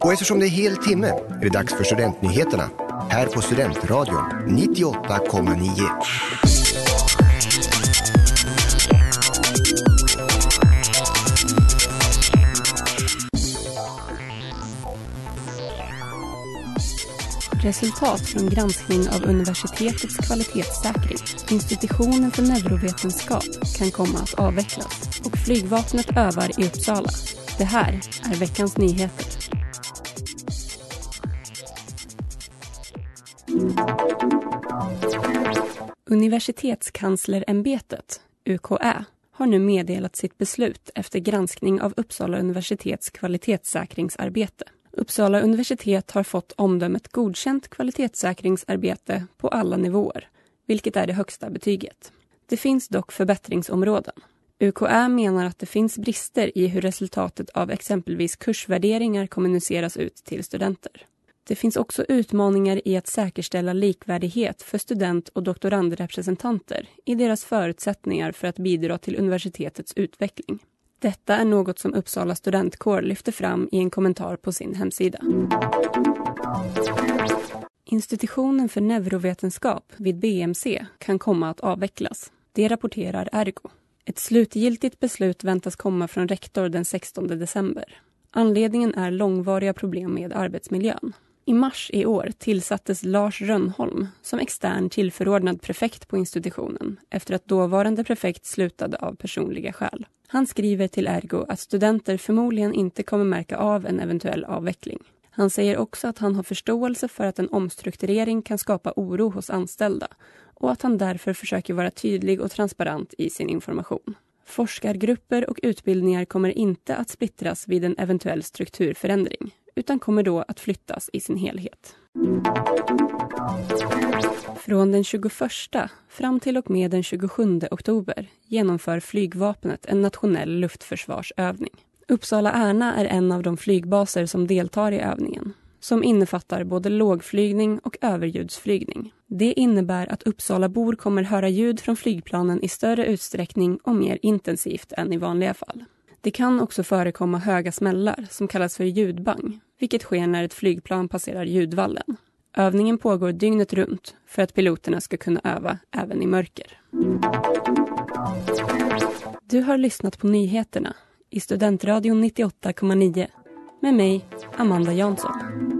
Och eftersom det är hel timme är det dags för Studentnyheterna här på Studentradion 98,9. Resultat från granskning av universitetets kvalitetssäkring. Institutionen för neurovetenskap kan komma att avvecklas och flygvapnet övar i Uppsala. Det här är veckans nyheter. Universitetskanslerämbetet, UKÄ, har nu meddelat sitt beslut efter granskning av Uppsala universitets kvalitetssäkringsarbete. Uppsala universitet har fått omdömet godkänt kvalitetssäkringsarbete på alla nivåer, vilket är det högsta betyget. Det finns dock förbättringsområden. UKÄ menar att det finns brister i hur resultatet av exempelvis kursvärderingar kommuniceras ut till studenter. Det finns också utmaningar i att säkerställa likvärdighet för student och doktorandrepresentanter i deras förutsättningar för att bidra till universitetets utveckling. Detta är något som Uppsala studentkår lyfter fram i en kommentar på sin hemsida. Institutionen för neurovetenskap vid BMC kan komma att avvecklas. Det rapporterar Ergo. Ett slutgiltigt beslut väntas komma från rektor den 16 december. Anledningen är långvariga problem med arbetsmiljön. I mars i år tillsattes Lars Rönnholm som extern tillförordnad prefekt på institutionen efter att dåvarande prefekt slutade av personliga skäl. Han skriver till Ergo att studenter förmodligen inte kommer märka av en eventuell avveckling. Han säger också att han har förståelse för att en omstrukturering kan skapa oro hos anställda och att han därför försöker vara tydlig och transparent i sin information. Forskargrupper och utbildningar kommer inte att splittras vid en eventuell strukturförändring utan kommer då att flyttas i sin helhet. Från den 21 fram till och med den 27 oktober genomför flygvapnet en nationell luftförsvarsövning. Uppsala-Ärna är en av de flygbaser som deltar i övningen som innefattar både lågflygning och överljudsflygning. Det innebär att Uppsalabor kommer höra ljud från flygplanen i större utsträckning och mer intensivt än i vanliga fall. Det kan också förekomma höga smällar som kallas för ljudbang, vilket sker när ett flygplan passerar ljudvallen. Övningen pågår dygnet runt för att piloterna ska kunna öva även i mörker. Du har lyssnat på nyheterna i Studentradion 98,9 med mig, Amanda Jansson.